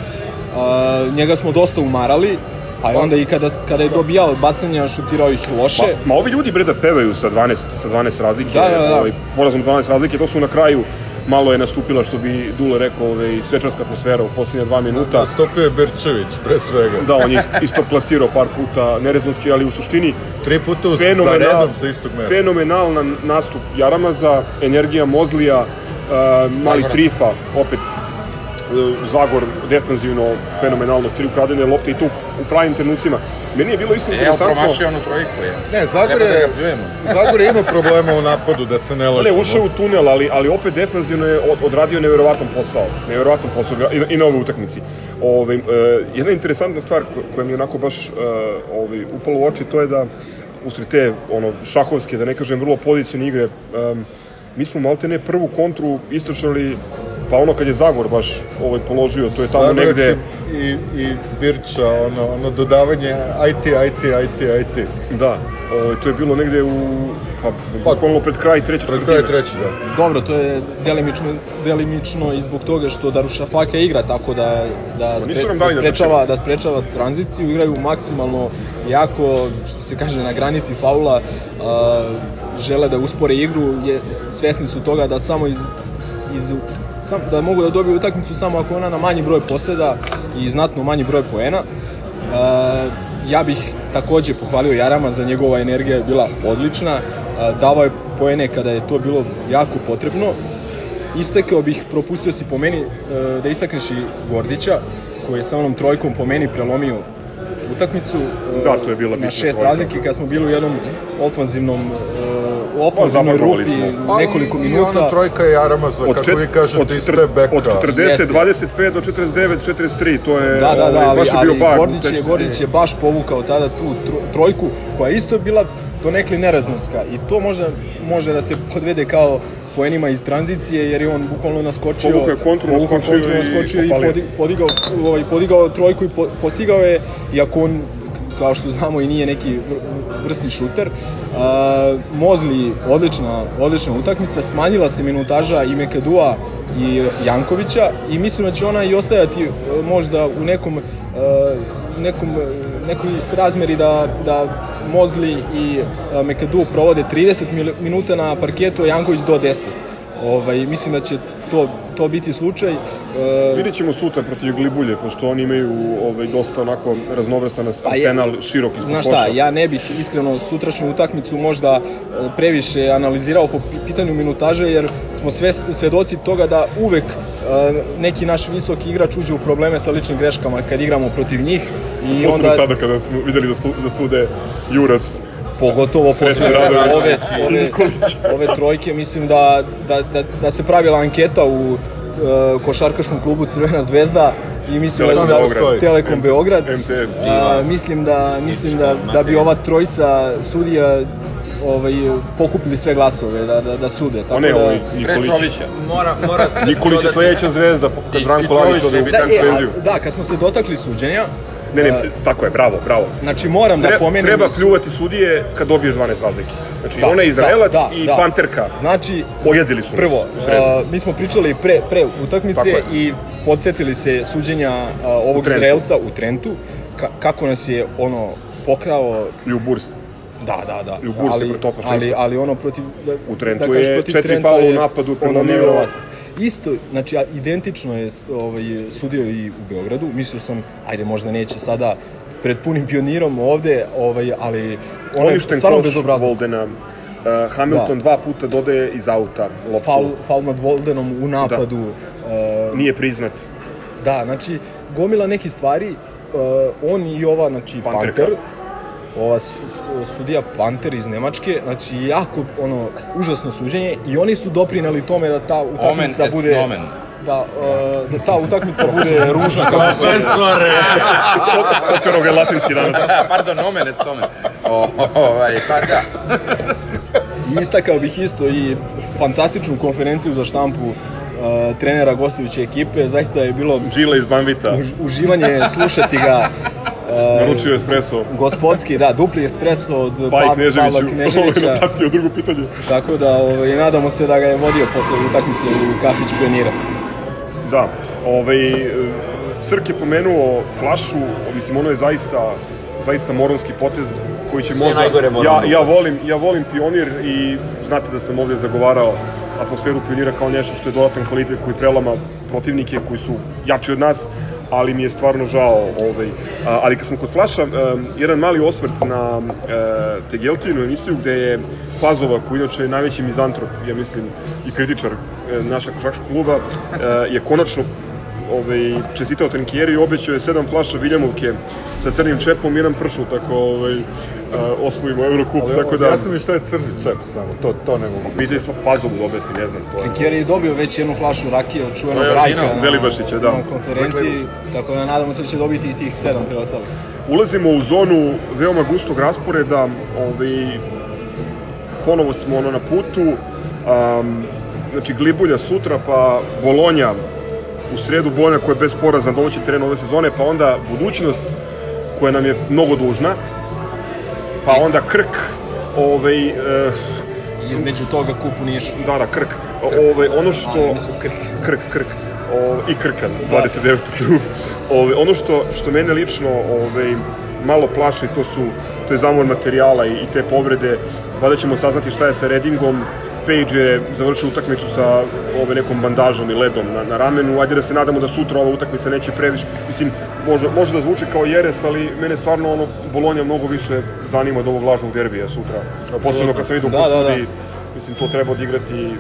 Speaker 7: Uh, njega smo dosta umarali, a onda i kada, kada je dobijao od bacanja šutirao ih loše.
Speaker 1: Ma, ma ovi ljudi bre da pevaju sa 12, sa 12 razlike,
Speaker 7: Da, da, da.
Speaker 1: ovaj, porazom 12 razlike, to su na kraju malo je nastupila, što bi Dule rekao, ovaj, svečarska atmosfera u posljednje dva minuta.
Speaker 4: Nastupio je Berčević, pre svega.
Speaker 1: Da, on je is- isto plasirao par puta nerezonski, ali u suštini
Speaker 4: Tri puta u,
Speaker 1: fenomenal,
Speaker 4: redom sa istog mesta.
Speaker 1: fenomenalan nastup Jaramaza, energija Mozlija, uh, mali
Speaker 3: Zagorac.
Speaker 1: Trifa, opet Zagor defanzivno fenomenalno, tri ukradene lopte i tu u pravim trenucima. Meni je bilo isto
Speaker 3: Evo,
Speaker 1: interesantno...
Speaker 3: promašio onu trojku je.
Speaker 4: Ne, Zagor
Speaker 3: da
Speaker 4: je,
Speaker 3: pljujemo. <laughs>
Speaker 4: Zagor je imao problema u napadu, da se ne
Speaker 1: Ne,
Speaker 4: lažemo.
Speaker 1: ušao u tunel, ali, ali opet defanzivno je od- odradio neverovatan posao. Neverovatan posao i, i na ovoj utakmici. Ove, e, jedna interesantna stvar ko- koja mi je onako baš e, ovaj, upala u oči, to je da usred te ono, šahovske, da ne kažem vrlo pozicijne igre, um, mi smo malte ne prvu kontru istočali, pa ono kad je Zagor baš ovaj, položio, to je tamo
Speaker 4: Zagorac
Speaker 1: negde...
Speaker 4: i, i Birča, ono, ono dodavanje IT, IT, IT, IT.
Speaker 1: Da, ovaj, to je bilo negde u... Pa, bukvalno pred kraj treće
Speaker 4: Pred kraj treći, da.
Speaker 7: Dobro, to je delimično, delimično i zbog toga što Darušafaka igra tako da, da,
Speaker 1: Pa
Speaker 7: spre,
Speaker 1: nam
Speaker 7: da, sprečava, da sprečava tranziciju, igraju maksimalno jako, što se kaže, na granici faula, a, žele da uspore igru, je, svesni su toga da samo iz, iz sam, da mogu da dobiju utakmicu samo ako ona na manji broj poseda i znatno manji broj poena. E, ja bih takođe pohvalio Jarama za njegova energija je bila odlična. E, davao je poene kada je to bilo jako potrebno. Istekao bih, propustio si po meni e, da istakneš i Gordića, koji je sa onom trojkom po meni prelomio utakmicu e,
Speaker 1: Da, to je bila
Speaker 7: na
Speaker 1: bitna
Speaker 7: šest
Speaker 1: trojka.
Speaker 7: razlike kad smo bili u jednom ofanzivnom e, u ofanzivnoj
Speaker 1: zablokovali
Speaker 7: rupi
Speaker 1: smo.
Speaker 7: nekoliko
Speaker 4: Pa I
Speaker 7: minuta.
Speaker 4: ona trojka je Aramaza,
Speaker 1: Od,
Speaker 4: kako
Speaker 1: čet,
Speaker 4: vi kažete,
Speaker 1: od,
Speaker 4: iz te beka.
Speaker 1: od 40,
Speaker 7: Jeste.
Speaker 1: 25 do 49, 43, to je,
Speaker 7: Da, da, da,
Speaker 1: ovaj,
Speaker 7: ali,
Speaker 1: baš je
Speaker 7: ali
Speaker 1: bio bar.
Speaker 7: Gordić, je, Gordić je baš povukao tada tu tro- trojku, koja je isto bila donekli nerazumska i to možda može da se podvede kao poenima iz tranzicije, jer je on bukvalno naskočio,
Speaker 1: Povukao je kontru,
Speaker 7: povukao
Speaker 1: naskočio
Speaker 7: kontru,
Speaker 1: i
Speaker 7: naskočio i,
Speaker 1: opalio.
Speaker 7: podi- podigao, ovaj, podigao trojku i po, postigao je, iako on kao što znamo i nije neki vr- vrsni šuter. Uh, Mozli odlična, odlična utakmica, smanjila se minutaža i Mekadua i Jankovića i mislim da će ona i ostajati e, možda u nekom e, nekom e, nekoj srazmeri da, da Mozli i e, Mekadu provode 30 mil- minuta na parketu, a Janković do 10. Ovaj, mislim da će to, to biti slučaj. E,
Speaker 1: Vidjet ćemo sutra protiv Glibulje, pošto oni imaju ovaj, dosta onako raznovrstan as-
Speaker 7: Pa je-
Speaker 1: arsenal širok ispod
Speaker 7: Znaš šta, ja ne bih iskreno sutrašnju utakmicu možda e, previše analizirao po pi- pitanju minutaže, jer smo sve svedoci toga da uvek e, neki naš visoki igrač uđe u probleme sa ličnim greškama kad igramo protiv njih i
Speaker 1: Posebno
Speaker 7: onda
Speaker 1: sada kada smo videli da, slu, da sude Juras.
Speaker 7: Pogotovo posle ove, ove, ove trojke mislim da, da, da, da se pravila anketa u e, košarkaškom klubu Crvena zvezda i mislim
Speaker 1: Telekom
Speaker 7: da,
Speaker 1: Beograd.
Speaker 7: Telekom
Speaker 1: MT
Speaker 7: Beograd
Speaker 1: MTS.
Speaker 7: a, mislim da mislim da, da bi ova trojica sudija ovaj pokupili sve glasove da da, da sude tako
Speaker 1: One,
Speaker 7: da
Speaker 1: ovaj, Nikolić.
Speaker 2: Mora, mora
Speaker 1: Nikolić je sledeća zvezda, kad Branko Lavić ode
Speaker 3: ne
Speaker 1: u
Speaker 3: bi
Speaker 7: da, e,
Speaker 1: penziju.
Speaker 7: a, da, kad smo se dotakli suđenja,
Speaker 1: Ne, ne, tako je, bravo, bravo.
Speaker 7: znači moram da
Speaker 1: Tre,
Speaker 7: pomenem
Speaker 1: treba
Speaker 7: da
Speaker 1: pljuvati sudije kad dobiješ 12 razlike. Znači,
Speaker 7: Da,
Speaker 1: ona Izraelac
Speaker 7: da,
Speaker 1: i
Speaker 7: da.
Speaker 1: Panterka.
Speaker 7: Znači,
Speaker 1: Pojedili su nas
Speaker 7: prvo,
Speaker 1: u sredu.
Speaker 7: a, mi smo pričali pre, pre utakmice
Speaker 1: je.
Speaker 7: i podsjetili se suđenja a, ovog
Speaker 1: Trentu.
Speaker 7: Izraelca u Trentu, ka, kako nas je ono pokrao
Speaker 1: Ljuburs.
Speaker 7: Da, da, da.
Speaker 1: I u
Speaker 7: ali,
Speaker 1: protiv fašista.
Speaker 7: ali, ali ono protiv... Da,
Speaker 1: U Trentu
Speaker 7: kažeš,
Speaker 1: je četiri faula u
Speaker 7: je
Speaker 1: napadu
Speaker 7: ono neverovatno. Isto, znači, identično je ovaj, sudio i u Beogradu. Mislio sam, ajde, možda neće sada pred punim pionirom ovde, ovaj, ali ono je stvarno bezobrazno.
Speaker 1: Voldena. Uh, Hamilton
Speaker 7: Da.
Speaker 1: dva puta dodaje iz auta loptu.
Speaker 7: Faul, faul nad Voldenom u napadu. Da.
Speaker 1: Nije priznat.
Speaker 7: Da, znači, gomila nekih stvari, uh, on i ova, znači,
Speaker 1: Panterka.
Speaker 7: Panter, ova su- su- sudija Panter iz Nemačke, znači, jako, ono, užasno suđenje i oni su doprinali tome da ta utakmica bude...
Speaker 3: nomen.
Speaker 7: Da, uh, da ta utakmica bude ružna kako se...
Speaker 1: Operov <laughs> je latinski danas.
Speaker 3: Pardon, nomen est nomen. O, ovaj, pa da.
Speaker 7: I istakao bih isto i fantastičnu konferenciju za štampu uh, trenera gostujuće ekipe, zaista je bilo
Speaker 1: Džile iz Banvita.
Speaker 7: už- uživanje slušati ga. Uh,
Speaker 1: Naručio espresso.
Speaker 7: Gospodski, da, dupli espresso od
Speaker 1: Pa i
Speaker 7: Pa- Pavla
Speaker 1: Kneževiću.
Speaker 7: Kneževića. <laughs>
Speaker 1: Napatio drugo pitanje.
Speaker 7: Tako da ovaj, nadamo se da ga je vodio posle utakmice u kafić Pionira.
Speaker 1: Da, ovaj, e, Srk je pomenuo flašu, mislim ono je zaista zaista moronski potez koji će
Speaker 2: Sve
Speaker 1: možda
Speaker 2: najgore
Speaker 1: ja,
Speaker 2: moralno.
Speaker 1: ja volim ja volim pionir i znate da sam ovde zagovarao atmosferu pionira kao nešto što je dodatan kvalitet koji prelama protivnike koji su jači od nas ali mi je stvarno žao ovaj a, ali kad smo kod flaša em, jedan mali osvrt na e, Tegeltinu emisiju gde je Pazova koji inače je najveći mizantrop ja mislim i kritičar e, našeg kluba e, je konačno ovaj, čestitao Trinkjeri i obećao je sedam flaša Viljamovke sa crnim čepom i jedan pršut ako ovaj, a, osvojimo Eurocup,
Speaker 4: Ali
Speaker 1: tako da...
Speaker 4: jasno mi šta je crni čep samo, to, to ne mogu.
Speaker 1: Pitali smo Pazdu da objasni, ne znam. To je...
Speaker 7: Trinkjeri je dobio već jednu flašu rakije od čuvenog
Speaker 3: je
Speaker 7: Rajka na,
Speaker 1: Velibašića, da.
Speaker 7: na konferenciji, tako da nadamo se da će dobiti i tih sedam preostalih.
Speaker 1: Ulazimo u zonu veoma gustog rasporeda, ovaj, ponovo smo ono na putu, um, znači Glibulja sutra, pa Bolonja u sredu Bolonja koja je bez poraza na domaći teren ove sezone, pa onda budućnost koja nam je mnogo dužna, pa onda Krk, ovaj, e,
Speaker 7: Između toga kup u Nišu.
Speaker 1: da, da, Krk, ovaj, ono što...
Speaker 7: A, mislim, Krk.
Speaker 1: Krk, Krk. O, I Krkan, 29. krug. Ove, ono što, što mene lično ove, malo plaši, to su to je zamor materijala i, i te povrede. Vada ćemo saznati šta je sa Redingom. Page je završio utakmicu sa ove nekom bandažom i ledom na, na ramenu. Ajde da se nadamo da sutra ova utakmica neće previše. Mislim, može, može da zvuči kao jeres, ali mene stvarno ono Bolonja mnogo više zanima od ovog lažnog derbija sutra. Posebno kad sam vidio
Speaker 7: da,
Speaker 1: da,
Speaker 7: da.
Speaker 1: mislim, to treba odigrati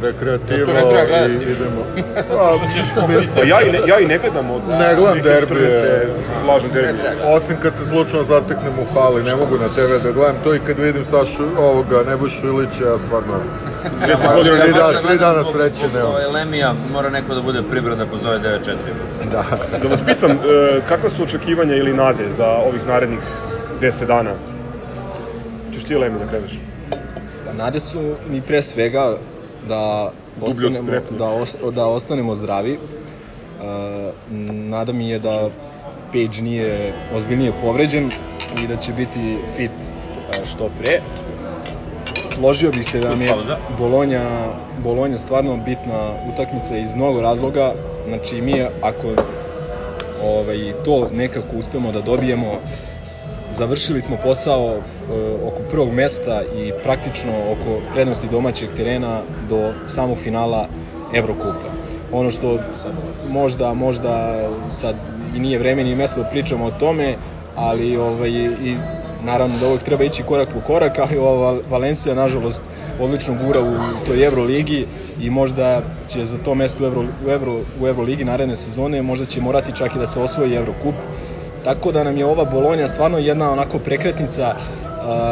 Speaker 4: rekreativo
Speaker 3: To ne treba gledati.
Speaker 4: i idemo. <laughs> Pa,
Speaker 1: Pa ja i ne, ja i ne gledam od
Speaker 4: Ne gledam
Speaker 1: 2014.
Speaker 4: derbije.
Speaker 1: lažne derbije.
Speaker 4: Osim kad se slučajno zateknem u hali, ne mogu na TV da gledam to i kad vidim Sašu ovoga Nebojšu Ilića, ja stvarno... <laughs>
Speaker 1: 10 godina
Speaker 4: tri,
Speaker 1: ne
Speaker 4: da, tri dana sreće nemam.
Speaker 2: Ovaj Lemija mora neko da bude pribran da pozove 9-4.
Speaker 4: Da.
Speaker 1: Da vas pitam, e, kakva su očekivanja ili nade za ovih narednih 10 dana? Ćeš ti Lemi da kreneš?
Speaker 7: Pa nade su mi pre svega da ostanemo, da, os, da ostanemo zdravi. Uh, nada mi je da Page nije ozbiljnije povređen i da će biti fit uh, što pre. Složio bih se da mi je. Bolonja, Bolonja stvarno bitna utakmica iz mnogo razloga. Znači mi ako ovaj, to nekako uspemo da dobijemo, završili smo posao e, oko prvog mesta i praktično oko prednosti domaćeg terena do samog finala Evrokupa. Ono što možda, možda sad i nije vreme ni mesto da pričamo o tome, ali ovaj, i naravno da uvek treba ići korak po korak, ali ova Val- Valencija nažalost odlično gura u toj Euroligi i možda će za to mesto u, Euro, u, Euro, u Euroligi naredne sezone možda će morati čak i da se osvoji Evrokup. Tako da nam je ova Bolonja stvarno jedna onako prekretnica.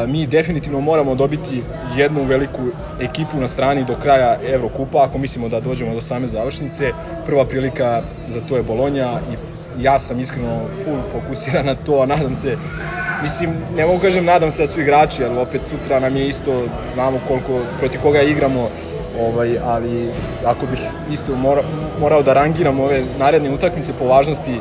Speaker 7: Mi definitivno moramo dobiti jednu veliku ekipu na strani do kraja Evrokupa, ako mislimo da dođemo do same završnice. Prva prilika za to je Bolonja i ja sam iskreno full fokusiran na to, a nadam se, mislim, ne mogu kažem nadam se da su igrači, jer opet sutra nam je isto, znamo koliko, protiv koga igramo, ovaj, ali ako bih isto mora, morao da rangiram ove naredne utakmice po važnosti,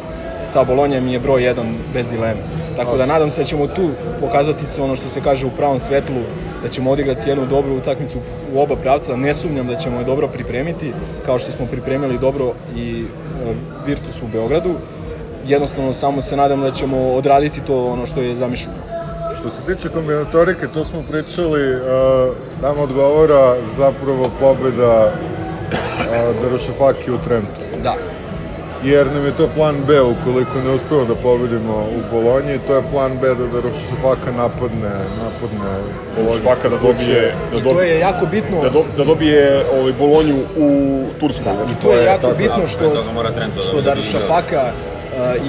Speaker 7: ta Bolonja mi je broj 1 bez dileme. Tako da nadam se da ćemo tu pokazati se ono što se kaže u pravom svetlu, da ćemo odigrati jednu dobru utakmicu u oba pravca. Ne sumnjam da ćemo je dobro pripremiti, kao što smo pripremili dobro i e, Virtus u Beogradu. Jednostavno samo se nadam da ćemo odraditi to ono što je zamišljeno.
Speaker 4: Što se tiče kombinatorike, to smo pričali, uh, nam odgovara zapravo pobeda uh, Darušafaki u Trentu.
Speaker 7: Da,
Speaker 4: Jer nam je to plan B ukoliko ne uspemo da pobedimo u Bolonji, to je plan B da Darušafaka napadne, napadne Bolonju.
Speaker 1: Švaka da dobije, da
Speaker 7: i to
Speaker 1: dobije,
Speaker 7: je jako bitno.
Speaker 1: da, do, da dobije ovaj, Bolonju u Turskoj.
Speaker 7: Da,
Speaker 1: znači,
Speaker 7: i to je jako
Speaker 4: tako,
Speaker 7: bitno
Speaker 2: da,
Speaker 7: što,
Speaker 2: mora Trento da
Speaker 7: što uh,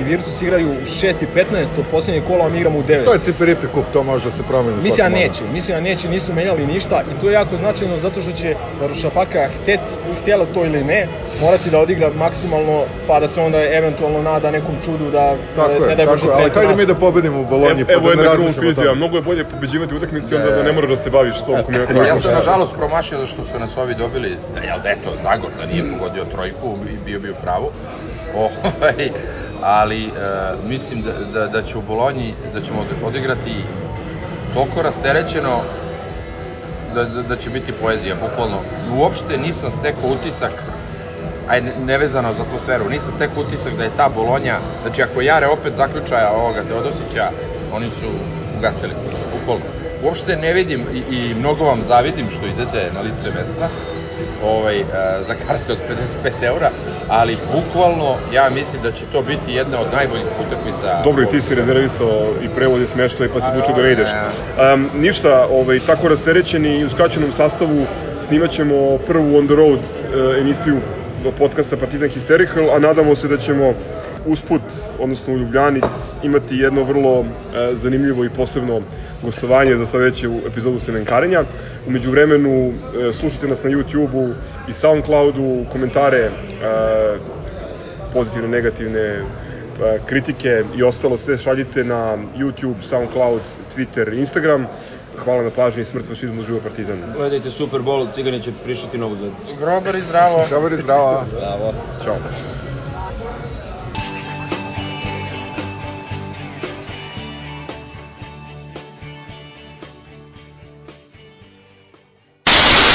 Speaker 7: i Virtus igraju u 6 i 15 od poslednjeg kola, a mi igramo u 9.
Speaker 4: To je Ciperipi kup, to može da se promeni.
Speaker 7: Mislim da neće, mislim da neće, nisu menjali ništa i to je jako značajno zato što će Darušafaka hteti, htjela to ili ne, morati da odigra maksimalno pa da se onda eventualno nada nekom čudu da
Speaker 4: Tako
Speaker 7: ne
Speaker 4: je,
Speaker 7: daj
Speaker 4: tako
Speaker 7: Bože
Speaker 4: je, ali hajde mi da pobedimo u Bolonji,
Speaker 1: Evo,
Speaker 4: pa
Speaker 1: evo
Speaker 4: da ne razmišljamo o
Speaker 1: krunka izjava,
Speaker 4: tome.
Speaker 1: mnogo je bolje pobeđivati utakmici onda da ne moraš da se baviš tom kombinatorom.
Speaker 3: Ja sam nažalost promašio da što su nas ovi dobili, da jel da eto, Zagor da nije pogodio trojku i bio bi u pravu. <laughs> Ovaj, ali e, mislim da, da, da će u Bolonji, da ćemo od- odigrati toliko rasterećeno da, da, da će biti poezija, bukvalno. Uopšte nisam stekao utisak aj ne- nevezano za atmosferu, nisam stekao utisak da je ta Bolonja, znači ako jare opet zaključaja ovoga Teodosića, oni su ugasili, bukvalno. Uopšte ne vidim i, i mnogo vam zavidim što idete na lice mesta, ovaj, za karte od 55 eura, ali bukvalno ja mislim da će to biti jedna od najboljih utakmica.
Speaker 1: Dobro, i ti si rezervisao i prevod i smeštaj, pa si odlučio da ideš. Um, ništa, ovaj, tako rasterećeni i u skraćenom sastavu snimat ćemo prvu on the road uh, emisiju podcasta Partizan Hysterical, a nadamo se da ćemo usput, odnosno u Ljubljani, imati jedno vrlo e, zanimljivo i posebno gostovanje za sledeću epizodu Semenkarenja. Umeđu vremenu e, slušajte nas na YouTube-u i Soundcloudu, komentare e, pozitivne, negativne, e, kritike i ostalo sve šaljite na YouTube, Soundcloud, Twitter, Instagram. Hvala na pažnji i smrt fašizmu živo partizan.
Speaker 2: Gledajte Super Bowl, Cigani će prišiti novu zvezdu.
Speaker 3: Grobar i zdravo.
Speaker 4: Dobar i zdravo.
Speaker 2: Bravo.
Speaker 1: Ćao.